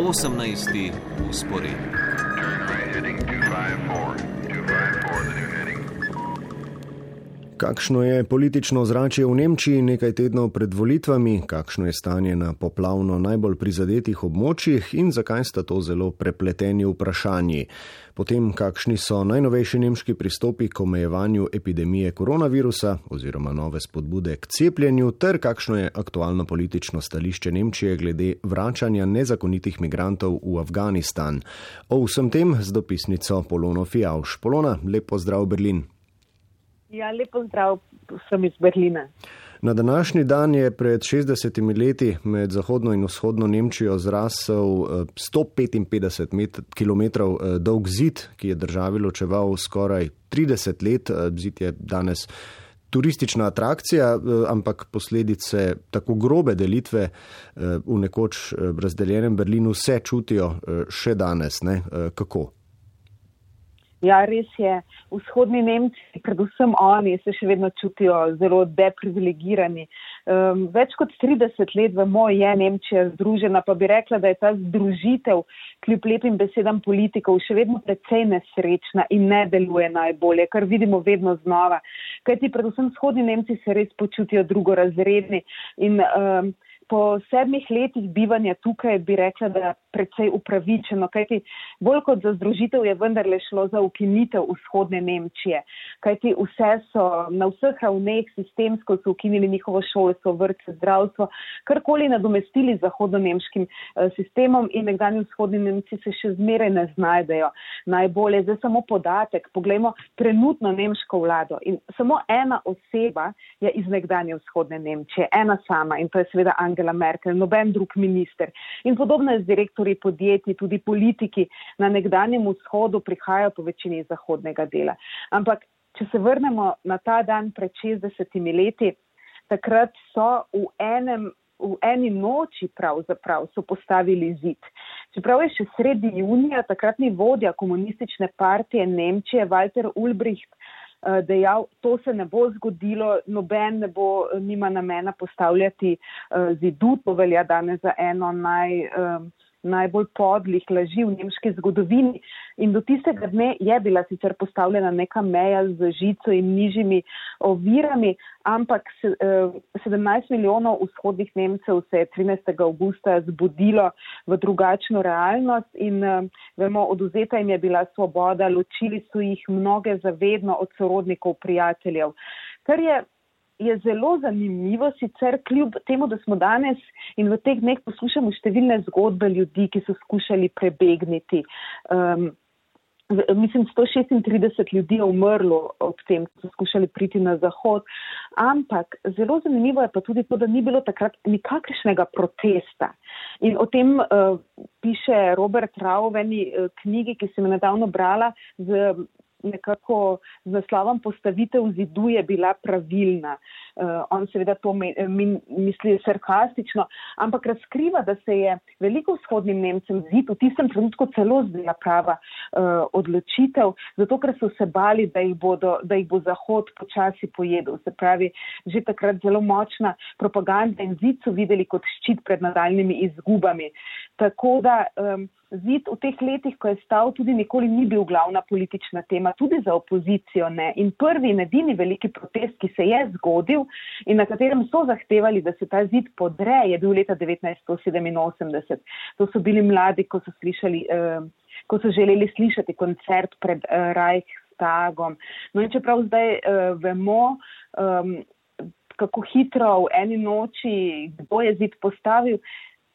18. usporedni. Kakšno je politično zračje v Nemčiji nekaj tednov pred volitvami, kakšno je stanje na poplavno najbolj prizadetih območjih in zakaj sta to zelo prepleteni vprašanji. Potem, kakšni so najnovejši nemški pristopi k omejevanju epidemije koronavirusa oziroma nove spodbude k cepljenju, ter kakšno je aktualno politično stališče Nemčije glede vračanja nezakonitih migrantov v Afganistan. O vsem tem z dopisnico Polono Fijavš. Polona, lepo zdrav Berlin. Ja, lepo zdrav vsem iz Berlina. Na današnji dan je pred 60 leti med zahodno in vzhodno Nemčijo zrasel 155 km dolg zid, ki je državi ločeval skoraj 30 let. Zid je danes turistična atrakcija, ampak posledice tako grobe delitve v nekoč razdeljenem Berlinu se čutijo še danes. Ne? Kako? Ja, res je. Vzhodni Nemci, predvsem oni, se še vedno čutijo zelo deprivilegirani. Um, več kot 30 let vemo, je Nemčija združena, pa bi rekla, da je ta združitev kljub lepim besedam politikov še vedno precej nesrečna in ne deluje najbolje, kar vidimo vedno znova. Kajti predvsem vzhodni Nemci se res počutijo drugorazredni in um, po sedmih letih bivanja tukaj bi rekla, da je precej upravičeno, kajti bolj kot za združitev je vendarle šlo za ukinitev vzhodne Nemčije, kajti vse so na vseh ravneh sistemsko so ukinili njihovo šolstvo, vrtce, zdravstvo, karkoli nadomestili zahodno-nemškim eh, sistemom in nekdanji vzhodni Nemci se še zmeraj ne znajdejo najbolje. Zdaj samo podatek, poglejmo trenutno nemško vlado in samo ena oseba je iz nekdanje vzhodne Nemčije, ena sama in to je seveda Angela. Angela Merkel, noben drug minister. In podobno je z direktori podjetij, tudi politiki na nekdanjem vzhodu prihajajo po večini iz zahodnega dela. Ampak, če se vrnemo na ta dan pred 60 leti, takrat so v enem. V eni noči pravzaprav so postavili zid. Čeprav je še sredi junija takratni vodja komunistične partije Nemčije Walter Ulbricht dejal, to se ne bo zgodilo, noben ne bo, eh, nima namena postavljati eh, zidu, to velja danes za eno naj najbolj podlih laži v nemški zgodovini. In do tistega dne je bila sicer postavljena neka meja z žico in nižjimi ovirami, ampak 17 milijonov vzhodnih Nemcev se je 13. augusta zbudilo v drugačno realnost in vemo, oduzeta jim je bila svoboda, ločili so jih mnoge zavedno od sorodnikov, prijateljev. Kar je je zelo zanimivo, sicer kljub temu, da smo danes in v teh dneh poslušamo številne zgodbe ljudi, ki so skušali prebegniti. Um, Mislim, 136 ljudi je umrlo ob tem, ko so skušali priti na zahod. Ampak zelo zanimivo je pa tudi to, da ni bilo takrat nikakršnega protesta. In o tem uh, piše Robert Rau v eni uh, knjigi, ki sem nedavno brala z nekako z naslovom postavitev zidu je bila pravilna. Uh, on seveda to me, min, misli sarkastično, ampak razkriva, da se je veliko vzhodnim Nemcem zid v tistem trenutku celo zdela prava uh, odločitev, zato ker so se bali, da jih, bodo, da jih bo Zahod počasi pojedel. Se pravi, že takrat zelo močna propaganda in zid so videli kot ščit pred nadaljnimi izgubami. Tako da um, zid v teh letih, ko je stal, tudi nikoli ni bil glavna politična tema, tudi za opozicijo ne. In prvi in edini veliki protest, ki se je zgodil in na katerem so zahtevali, da se ta zid podre, je bil leta 1987. To so bili mladi, ko so, slišali, uh, ko so želeli slišati koncert pred uh, Reichstagom. No in čeprav zdaj uh, vemo, um, kako hitro v eni noči, kdo je zid postavil,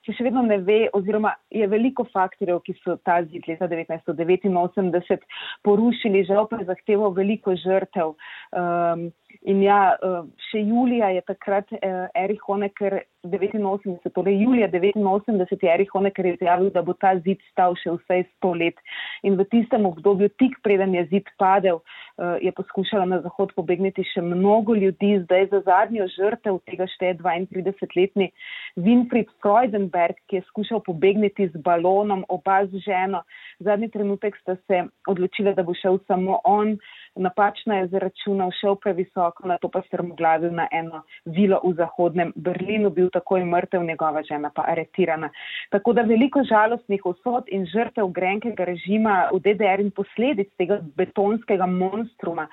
se še vedno ne ve, oziroma je veliko faktorjev, ki so ta zid leta 1989 porušili, žal pa je zahteval veliko žrtev. Um, In ja, eh, še julija je takrat eh, Erich Honecker 89, torej julija 89 je Erich Honecker izjavil, da bo ta zid stal še vsaj 100 let. In v tistem obdobju, tik preden je zid padel, eh, je poskušala na zahod pobegniti še mnogo ljudi. Zdaj za zadnjo žrtev tega šteje 32-letni Winfried Freudenberg, ki je skušal pobegniti z balonom, oba z ženo. Zadnji trenutek sta se odločila, da bo šel samo on. Napačno je zaračunal, šel previsoko, na to pa strmoglavil na eno vilo v zahodnem Berlinu, bil takoj mrtev, njegova žena pa aretirana. Tako da veliko žalostnih usod in žrtev grenkega režima v DDR in posledic tega betonskega monstruma.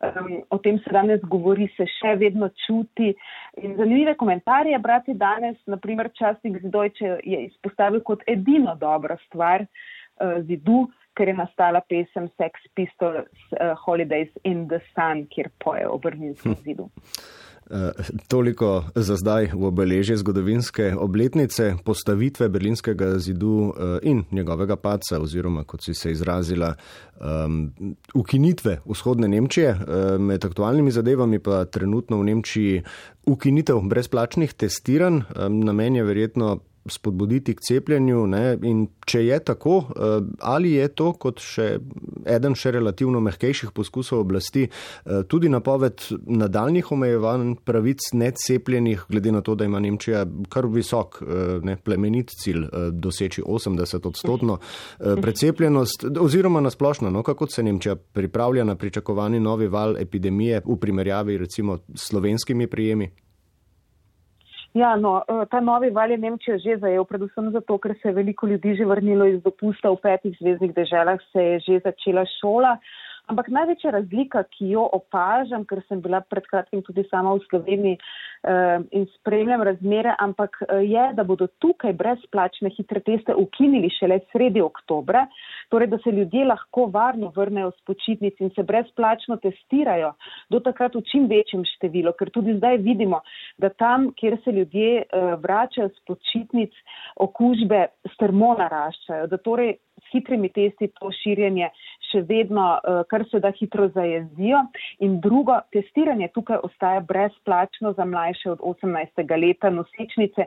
Um, o tem se danes govori, se še vedno čuti. In zanimive komentarje brati danes, naprimer časnik Zdojče je izpostavil kot edino dobro stvar uh, zidu, ker je nastala pesem Sex Pistols uh, Holidays in the Sun, kjer poje o Berlinskem hm. zidu. Uh, toliko za zdaj v obeležje zgodovinske obletnice postavitve Berlinskega zidu uh, in njegovega paca, oziroma kot si se izrazila, um, ukinitve vzhodne Nemčije. Uh, med aktualnimi zadevami pa trenutno v Nemčiji ukinitev brezplačnih testiranj. Um, namen je verjetno spodbuditi k cepljenju. Ne? In če je tako, eh, ali je to kot še eden še relativno mehkejših poskusov oblasti, eh, tudi napoved nadaljnih omejevanj pravic necepljenih, glede na to, da ima Nemčija kar visok eh, ne, plemenit cilj doseči 80 odstotno precepljenost, oziroma nasplošno, no, kako se Nemčija pripravlja na pričakovani novi val epidemije v primerjavi recimo s slovenskimi prijemi? Ja, no, eh, ta novi val je Nemčijo že zajel, predvsem zato, ker se je veliko ljudi že vrnilo iz dopusta v petih zvezdnih deželah, se je že začela šola. Ampak največja razlika, ki jo opažam, ker sem bila pred kratkim tudi sama v Sloveniji eh, in spremljam razmere, ampak eh, je, da bodo tukaj brezplačne hitre teste ukinili šele sredi oktobra, torej da se ljudje lahko varno vrnejo z počitnic in se brezplačno testirajo do takrat v čim večjem številu, ker tudi zdaj vidimo, da tam, kjer se ljudje eh, vračajo z počitnic, okužbe strmo naraščajo, da torej s hitrimi testi to širjenje še vedno uh, kar se da hitro zajezijo. In drugo, testiranje tukaj ostaja brezplačno za mlajše od 18. leta nosečnice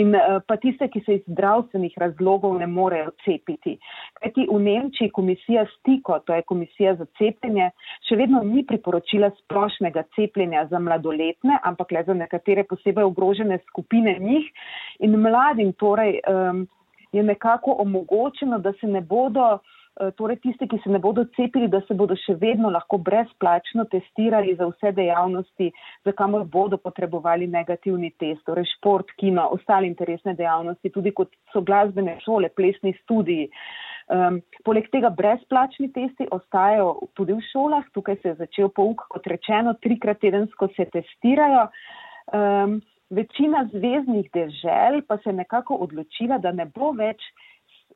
in uh, pa tiste, ki se iz zdravstvenih razlogov ne morejo cepiti. Kajti v Nemčiji komisija Stiko, to je komisija za cepljenje, še vedno ni priporočila splošnega cepljenja za mladoletne, ampak le za nekatere posebej ogrožene skupine njih in mladim torej. Um, je nekako omogočeno, da se ne bodo, eh, torej tisti, ki se ne bodo cepili, da se bodo še vedno lahko brezplačno testirali za vse dejavnosti, za kamor bodo potrebovali negativni test, torej šport, kino, ostale interesne dejavnosti, tudi kot so glasbene šole, plesni studiji. Um, poleg tega brezplačni testi ostajajo tudi v šolah, tukaj se je začel pouk, kot rečeno, trikrat tedensko se testirajo. Um, Večina zvezdnih dežel pa se je nekako odločila, da ne bo več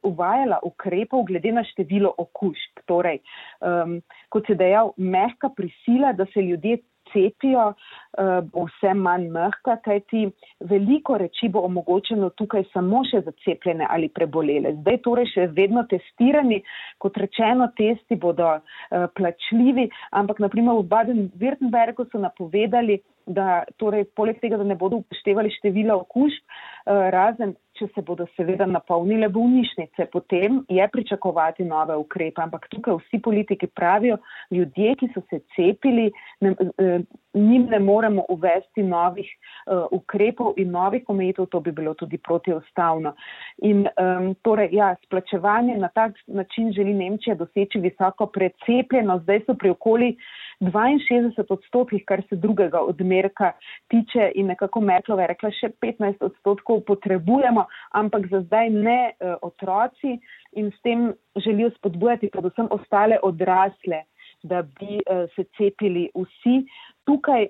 uvajala ukrepov glede na število okužb. Torej, um, kot se dejal, mehka prisila, da se ljudje cepijo, uh, bo vse manj mehka, kajti veliko reči bo omogočeno tukaj samo še za cepljene ali prebolele. Zdaj torej še vedno testirani, kot rečeno, testi bodo uh, plačljivi, ampak naprimer v Baden-Württembergu so napovedali, da torej poleg tega, da ne bodo upoštevali števila okužb, eh, razen če se bodo seveda napolnile bolnišnice, potem je pričakovati nove ukrepe. Ampak tukaj vsi politiki pravijo, ljudje, ki so se cepili, ne, eh, njim ne moremo uvesti novih uh, ukrepov in novih omejitev, to bi bilo tudi protiustavno. In um, torej, ja, splačevanje na tak način želi Nemčija doseči visoko precepljeno, zdaj so pri okoli 62 odstotkih, kar se drugega odmerka tiče in nekako Merklova je rekla, še 15 odstotkov potrebujemo, ampak za zdaj ne uh, otroci in s tem želijo spodbujati predvsem ostale odrasle, da bi uh, se cepili vsi. Tukaj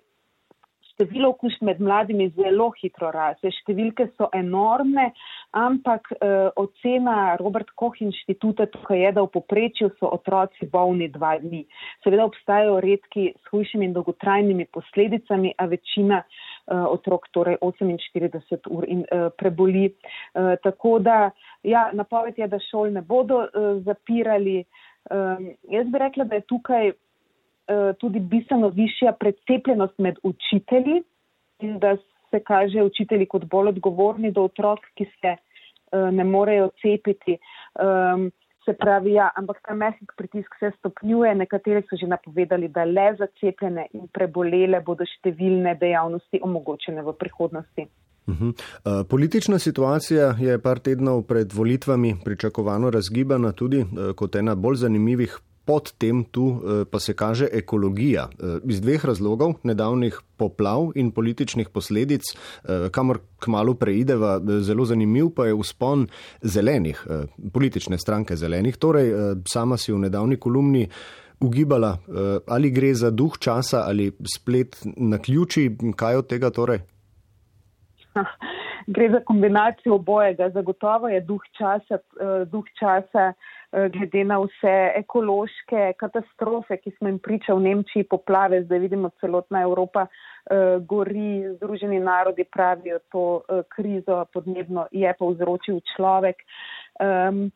število okužb med mladimi zelo hitro raste, številke so enormne, ampak eh, ocena Robert Koch inštituta tukaj je, da v poprečju so otroci bolni dva dni. Seveda obstajajo redki s hujšimi in dolgotrajnimi posledicami, a večina eh, otrok torej 48 ur in eh, preboli. Eh, tako da, ja, napoved je, da šol ne bodo eh, zapirali. Um, jaz bi rekla, da je tukaj Eh, tudi bistveno višja precepljenost med učitelji in da se kaže učitelji kot bolj odgovorni do otrok, ki se uh, ne morejo cepiti. Um, se pravi, ja, ampak ta mehek pritisk se stopnjuje. Nekateri so že napovedali, da le za cepljene in prebolele bodo številne dejavnosti omogočene v prihodnosti. Uhum. Uh, politična situacija je par tednov pred volitvami pričakovano razgibana tudi kot ena bolj zanimivih pod tem tu pa se kaže ekologija. Iz dveh razlogov, nedavnih poplav in političnih posledic, kamor kmalo preideva, zelo zanimiv pa je uspon zelenih, politične stranke zelenih. Torej, sama si v nedavni kolumni ugibala, ali gre za duh časa ali splet na ključi, kaj od tega torej? Gre za kombinacijo obojega. Zagotovo je duh časa, duh časa Eh, glede na vse ekološke katastrofe, ki smo jim priča v Nemčiji, poplave, zdaj vidimo celotna Evropa uh, gori, Združeni narodi pravijo, to krizo podnebno je povzročil človek. Um,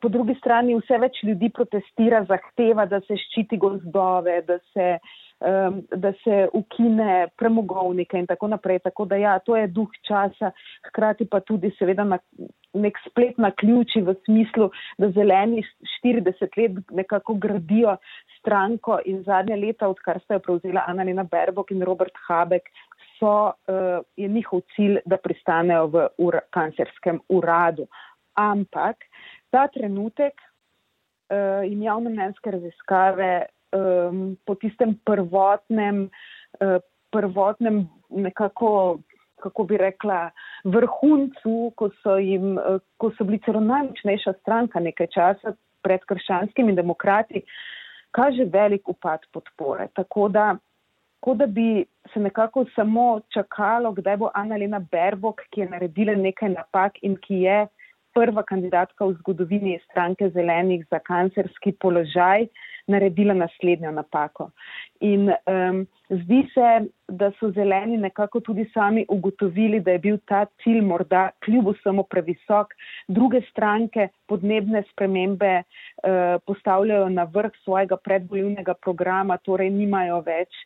po drugi strani vse več ljudi protestira, zahteva, da se ščiti gozdove, da se uh, um, da se ukine premogovnike in tako naprej. Tako da ja, to je duh časa, hkrati pa tudi seveda na nek splet na ključi v smislu, da zeleni 40 let nekako gradijo stranko in zadnje leta, odkar sta jo prevzela Annalena Berbok in Robert Habek, so, uh, je njihov cilj, da pristanejo v ur, kancerskem uradu. Ampak ta trenutek uh, in javnomnenjske raziskave um, po tistem prvotnem, uh, prvotnem nekako, kako bi rekla, vrhuncu, ko so, jim, uh, ko so bili celo najmočnejša stranka nekaj časa pred krščanskimi demokrati, kaže velik upad podpore. Tako da, ko da bi se nekako samo čakalo, kdaj bo Annalena Berbok, ki je naredila nekaj napak in ki je prva kandidatka v zgodovini stranke zelenih za kancerski položaj, naredila naslednjo napako. In um, zdi se, da so zeleni nekako tudi sami ugotovili, da je bil ta cilj morda kljub vsemu previsok. Druge stranke podnebne spremembe uh, postavljajo na vrh svojega predvoljivnega programa, torej nimajo več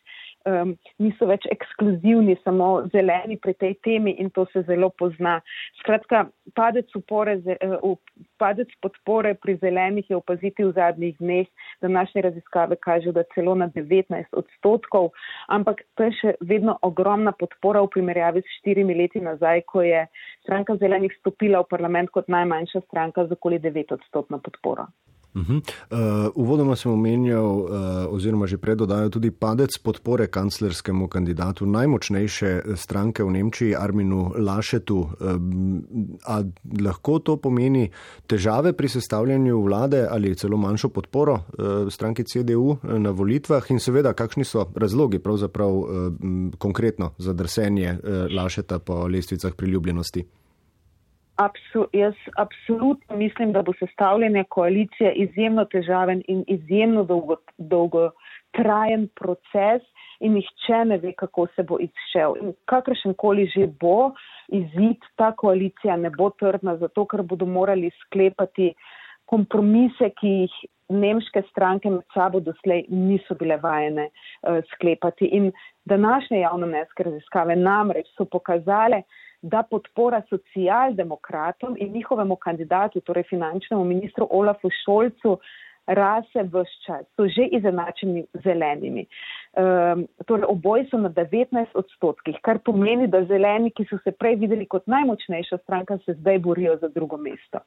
um, niso več ekskluzivni, samo zeleni pri tej temi in to se zelo pozna. Skratka, padec, upore, uh, padec podpore pri zelenih je opaziti v zadnjih dneh. Današnje raziskave kažejo, da celo na 19 odstotkov, ampak to je še vedno ogromna podpora v primerjavi s štirimi leti nazaj, ko je stranka zelenih stopila v parlament kot najmanjša stranka z okoli 9 odstotno podporo. Uh -huh. uh, uvodoma sem omenjal, uh, oziroma že predodajal tudi padec podpore kanclerskemu kandidatu najmočnejše stranke v Nemčiji, Arminu Lašetu. Uh, a lahko to pomeni težave pri sestavljanju vlade ali celo manjšo podporo uh, stranki CDU na volitvah in seveda, kakšni so razlogi pravzaprav uh, konkretno za drsenje uh, Lašeta po lestvicah priljubljenosti? Absu, jaz absolutno mislim, da bo sestavljanje koalicije izjemno težaven in izjemno dolgo, dolgotrajen proces in nihče ne ve, kako se bo izšel. In kakršen koli že bo izid, ta koalicija ne bo trdna, zato ker bodo morali sklepati kompromise, ki jih nemške stranke med sabo doslej niso bile vajene uh, sklepati. In današnje javno neske raziskave namreč so pokazale, da podpora socialdemokratom in njihovemu kandidatu, torej finančnemu ministru Olafu Šolcu, rase v čas, so že izenačeni zelenimi. Um, torej oboji so na 19 odstotkih, kar pomeni, da zeleni, ki so se prej videli kot najmočnejša stranka, se zdaj borijo za drugo mesto.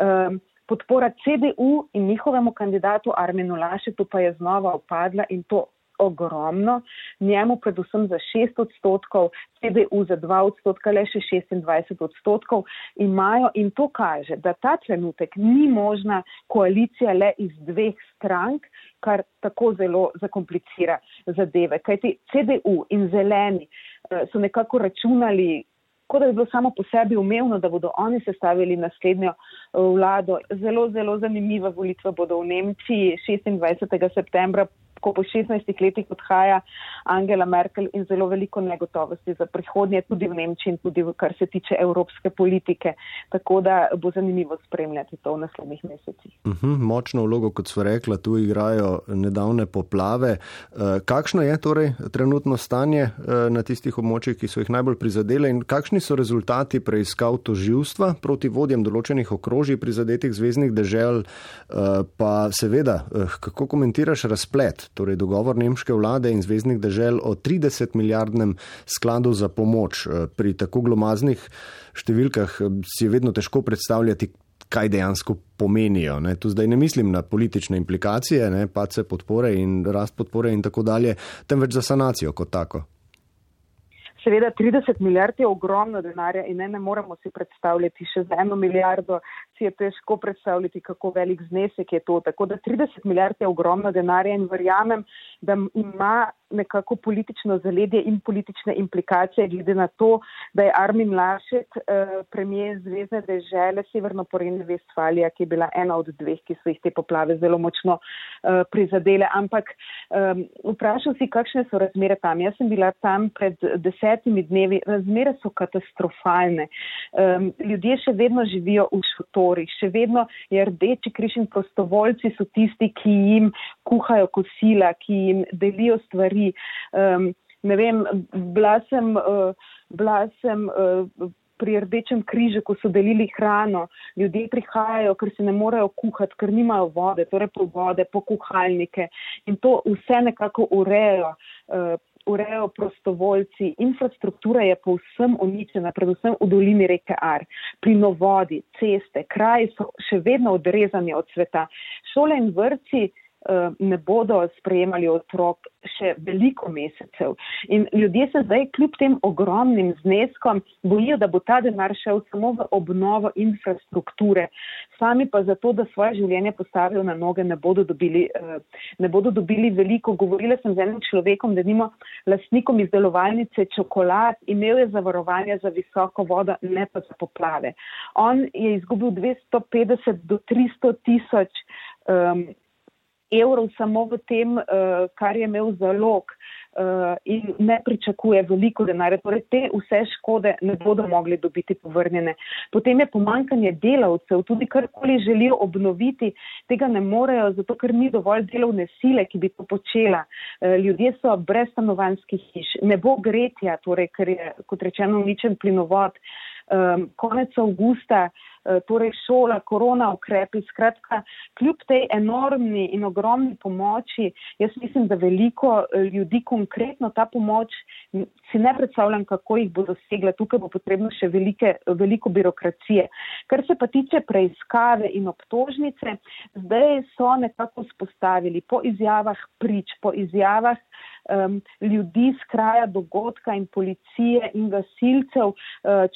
Um, podpora CDU in njihovemu kandidatu Armenu Lašetu pa je znova opadla in to ogromno, njemu predvsem za 6 odstotkov, CDU za 2 odstotka, le še 26 odstotkov imajo in to kaže, da ta trenutek ni možna koalicija le iz dveh strank, kar tako zelo zakomplicira zadeve. Kajti CDU in zeleni eh, so nekako računali, kot da bi bilo samo po sebi umevno, da bodo oni sestavili naslednjo eh, vlado. Zelo, zelo zanimive volitve bodo v Nemčiji 26. septembra ko po 16 letih odhaja Angela Merkel in zelo veliko negotovosti za prihodnje, tudi v Nemčiji in tudi v, kar se tiče evropske politike. Tako da bo zanimivo spremljati to v naslednjih mesecih. Uh mhm, -huh, močno vlogo, kot smo rekla, tu igrajo nedavne poplave. Uh, kakšno je torej trenutno stanje uh, na tistih območjih, ki so jih najbolj prizadele in kakšni so rezultati preiskav toživstva proti vodjem določenih okrožij prizadetih zvezdnih dežel, uh, pa seveda, kako komentiraš razplet? Torej dogovor nemške vlade in zvezdnih držav o 30 milijardnem skladu za pomoč. Eh, pri tako glomaznih številkah eh, si je vedno težko predstavljati, kaj dejansko pomenijo. Ne. Tu zdaj ne mislim na politične implikacije, ne, pace podpore in rast podpore in tako dalje, temveč za sanacijo kot tako. Seveda 30 milijard je ogromno denarja in ne, ne moremo si predstavljati še za eno milijardo, si je težko predstavljati, kako velik znesek je to. Tako da 30 milijard je ogromno denarja in verjamem, da ima nekako politično zaledje in politične implikacije, glede na to, da je Armin Lašet, eh, premijer Zvezne države Severno Porenje Vestfalija, ki je bila ena od dveh, ki so jih te poplave zelo močno eh, prizadele. Ampak eh, vprašal si, kakšne so razmere tam. Jaz sem bila tam pred desetimi dnevi. Razmere so katastrofalne. Ljudje še vedno živijo v šotorih, še vedno je rdeči križ in prostovoljci so tisti, ki jim kuhajo kosila, ki jim delijo stvari. Um, ne vem, bila sem, uh, bila sem uh, pri Rdečem križu, ko so delili hrano. Ljudje prihajajo, ker se ne morejo kuhati, ker nimajo vode, torej po vode, po kuhalnike. In to vse nekako urejo. Uh, Urejo prostovoljci, infrastruktura je povsem uničena, predvsem v dolini reke Ar, plinovodi, ceste, kraji so še vedno odrezani od sveta. Šole in vrci Eh, ne bodo sprejemali otrok še veliko mesecev. In ljudje se zdaj kljub tem ogromnim zneskom bojijo, da bo ta denar šel samo v obnovo infrastrukture. Sami pa zato, da svoje življenje postavijo na noge, ne bodo dobili, eh, ne bodo dobili veliko. Govorila sem z enim človekom, da nimo lasnikom izdelovalnice čokolad, imel je zavarovanje za visoko vodo, ne pa za poplave. On je izgubil 250 do 300 tisoč. Um, evrov samo v tem, uh, kar je imel zalog uh, in ne pričakuje veliko denarja. Torej, te vse škode ne bodo mogli dobiti povrnjene. Potem je pomankanje delavcev, tudi karkoli želijo obnoviti, tega ne morejo, zato ker ni dovolj delovne sile, ki bi to počela. Uh, ljudje so brez stanovanskih hiš, ne bo gretja, torej, ker je, kot rečeno, uničen plinovod. Um, konec avgusta uh, torej šola, korona ukrepi. Skratka, kljub tej enormni in ogromni pomoči, jaz mislim, da veliko eh, ljudi konkretno ta pomoč si ne predstavljam, kako jih bo dosegla. Tukaj bo potrebno še velike, veliko birokracije. Kar se pa tiče preiskave in obtožnice, zdaj so nekako spostavili po izjavah prič, po izjavah um, ljudi z kraja dogodka in policije in gasilcev uh,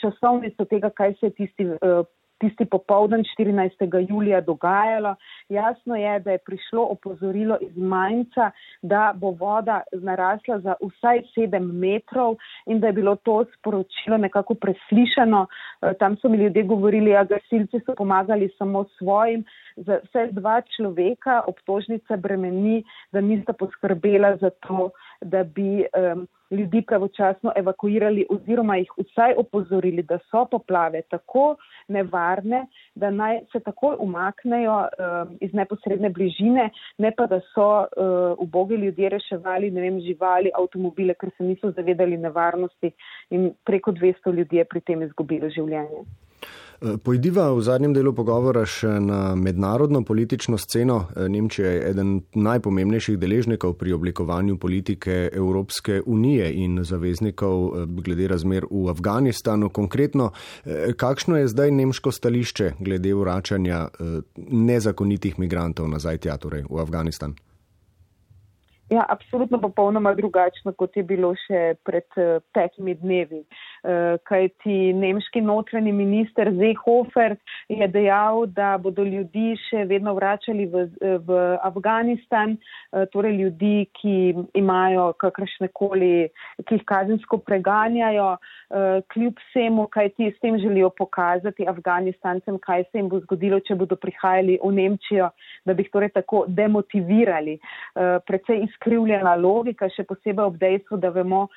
časovnico tega, kaj se je tisti. Uh, tisti popovdan 14. julija dogajalo. Jasno je, da je prišlo opozorilo iz Manjca, da bo voda narasla za vsaj 7 metrov in da je bilo to sporočilo nekako preslišano. Eh, tam so mi ljudje govorili, da ja, gasilci so pomagali samo svojim. Za vse dva človeka obtožnica bremeni, da nista poskrbela za to, da bi um, ljudi pravočasno evakuirali oziroma jih vsaj opozorili, da so poplave tako nevarne, da naj se takoj umaknejo um, iz neposredne bližine, ne pa da so uh, ubogi ljudje reševali vem, živali, avtomobile, ker se niso zavedali nevarnosti in preko 200 ljudi je pri tem izgubilo življenje. Eh, pojdiva v zadnjem delu pogovora še na mednarodno politično sceno. Eh, Nemčija je eden najpomembnejših deležnikov pri oblikovanju politike Evropske unije in zaveznikov eh, glede razmer v Afganistanu. Konkretno, kakšno je zdaj nemško stališče glede vračanja nezakonitih migrantov nazaj tja, torej v Afganistan? Ja, absolutno popolnoma drugačno, kot je bilo še pred petimi dnevi. Eh, kajti nemški notranji minister Zehofer je dejal, da bodo ljudi še vedno vračali v, v Afganistan, eh, torej ljudi, ki imajo kakršne koli, ki jih kazensko preganjajo, eh, kljub vsemu, kajti s tem želijo pokazati Afganistancem, kaj se jim bo zgodilo, če bodo prihajali v Nemčijo, da bi jih torej tako demotivirali. Predvsej izkrivljena logika, še posebej ob dejstvu, da vemo,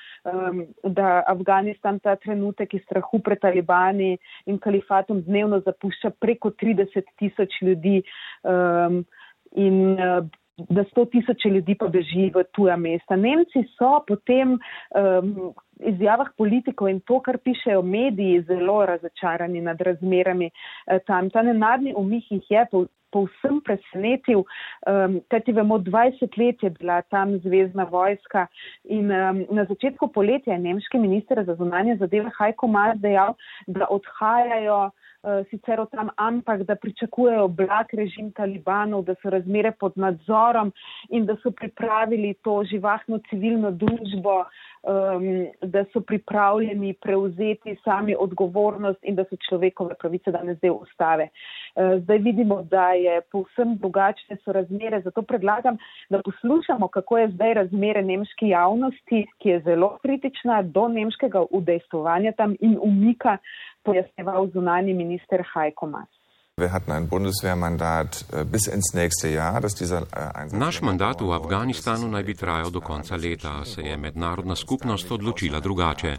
da Afganistan ta trenutek iz strahu pred talibani in kalifatom dnevno zapušča preko 30 tisoč ljudi um, in uh, da 100 tisoč ljudi pa beži v tuja mesta. Nemci so potem um, izjavah politikov in to, kar pišejo mediji, zelo razočarani nad razmerami uh, tam. Ta nenadni umih jih je povsem presenetil, um, kajti vemo, 20 let je bila tam zvezdna vojska in um, na začetku poletja je nemški minister za zunanje zadeve Hajko Mas dejal, da odhajajo sicer od tam, ampak da pričakujejo blag režim talibanov, da so razmere pod nadzorom in da so pripravili to živahno civilno družbo, um, da so pripravljeni prevzeti sami odgovornost in da so človekove pravice danes del ustave. Uh, zdaj vidimo, da je povsem drugačne so razmere, zato predlagam, da poslušamo, kako je zdaj razmere nemški javnosti, ki je zelo kritična do nemškega udejstvovanja tam in umika, pojasneval zunani minister Heiko Mas. Wir hatten ein Bundeswehrmandat äh, bis ins nächste Jahr, dass dieser äh, Einsatz. Naš mandat v Afganistanu naj bi trajal do konca leta, se je mednarodna skupnost odločila drugače.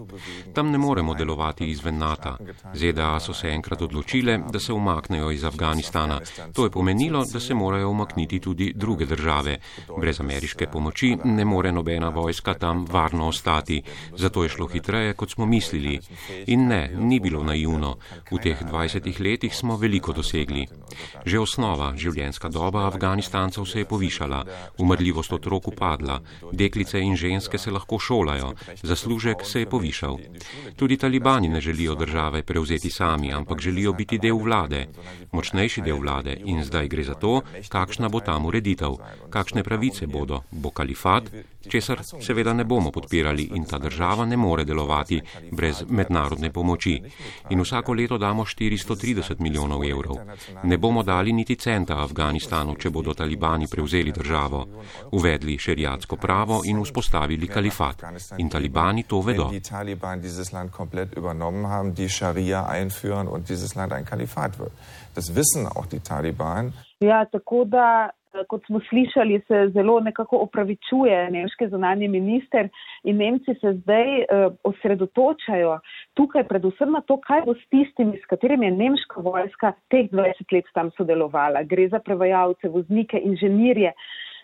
Tam ne moremo delovati izven NATO. ZDA so se enkrat odločile, da se umaknejo iz Afganistana. To je pomenilo, da se morajo umakniti tudi druge države. Brez ameriške pomoči ne more nobena vojska tam varno ostati. Zato je šlo hitreje, kot smo mislili. In ne, ni bilo naivno. V teh 20 letih smo veliko dosegli dosegli. Že osnova, življenjska doba Afganistancev se je povišala, umrljivost otrok upadla, deklice in ženske se lahko šolajo, zaslužek se je povišal. Tudi talibani ne želijo države prevzeti sami, ampak želijo biti del vlade, močnejši del vlade in zdaj gre za to, kakšna bo tam ureditev, kakšne pravice bodo, bo kalifat, česar seveda ne bomo podpirali in ta država ne more delovati brez mednarodne pomoči. In vsako leto damo 430 milijonov evrov. Ne bomo dali niti centa Afganistanu, če bodo talibani prevzeli državo, uvedli šerijatsko pravo in vzpostavili kalifat. In talibani to vedo. Ja, tako da kot smo slišali, se zelo nekako opravičuje nemški zunanji minister in Nemci se zdaj uh, osredotočajo tukaj predvsem na to, kaj bo s tistimi, s katerimi je nemška vojska teh 20 let tam sodelovala. Gre za prevajalce, voznike, inženirje.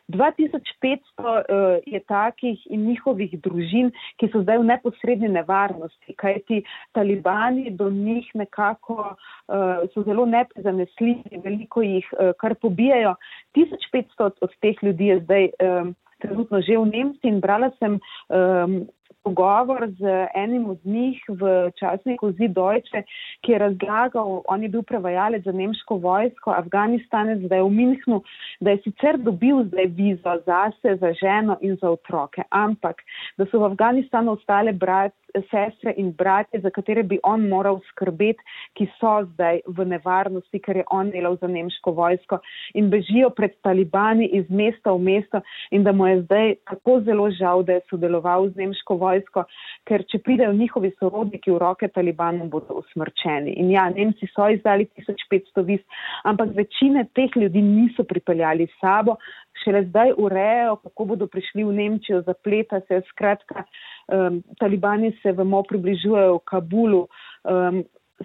2500 uh, eh, je takih in njihovih družin, ki so zdaj v neposrednji nevarnosti, kajti talibani do njih nekako uh, so zelo neprezanesljivi, veliko jih uh, kar pobijajo. 1500 od teh ljudi je zdaj um, trenutno že v Nemčiji in brala sem um, pogovor z enim od njih v časniku Zid Deutsche, ki je razlagal, on je bil prevajalec za nemško vojsko, Afganistanec, zdaj v Minhnu, da je sicer dobil zdaj vizo zase, za ženo in za otroke, ampak da so v Afganistanu ostale brat, sestre in bratje, za katere bi on moral skrbeti, ki so zdaj v nevarnosti, ker je on delal za nemško vojsko in bežijo pred talibani iz mesta v mesto in da mu je zdaj tako zelo žal, da je sodeloval z nemško vojsko ker če pridejo njihovi sorodniki v roke talibanom, bodo usmrčeni. In ja, Nemci so izdali 1500 viz, ampak večine teh ljudi niso pripeljali s sabo, šele zdaj urejajo, kako bodo prišli v Nemčijo, zapleta se, skratka, um, talibani se vemo približujejo Kabulu, um,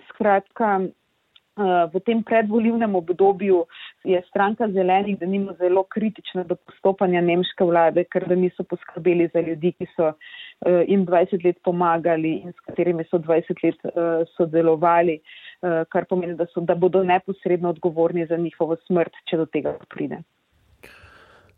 skratka, v tem predvolivnem obdobju je stranka zelenih, da nima zelo kritična do postopanja nemške vlade, ker da niso poskrbeli za ljudi, ki so eh, jim 20 let pomagali in s katerimi so 20 let eh, sodelovali, kar pomeni, da, so, da bodo neposredno odgovorni za njihovo smrt, če do tega pride.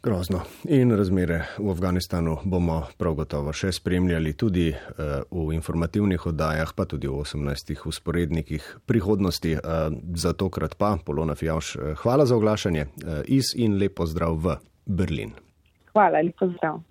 Grozno. In razmere v Afganistanu bomo prav gotovo še spremljali tudi uh, v informativnih oddajah, pa tudi v 18 usporednikih prihodnosti. Uh, za tokrat pa, Polona Fjavš, uh, hvala za oglašanje iz in lepo zdrav v Berlin. Hvala, lepo zdrav.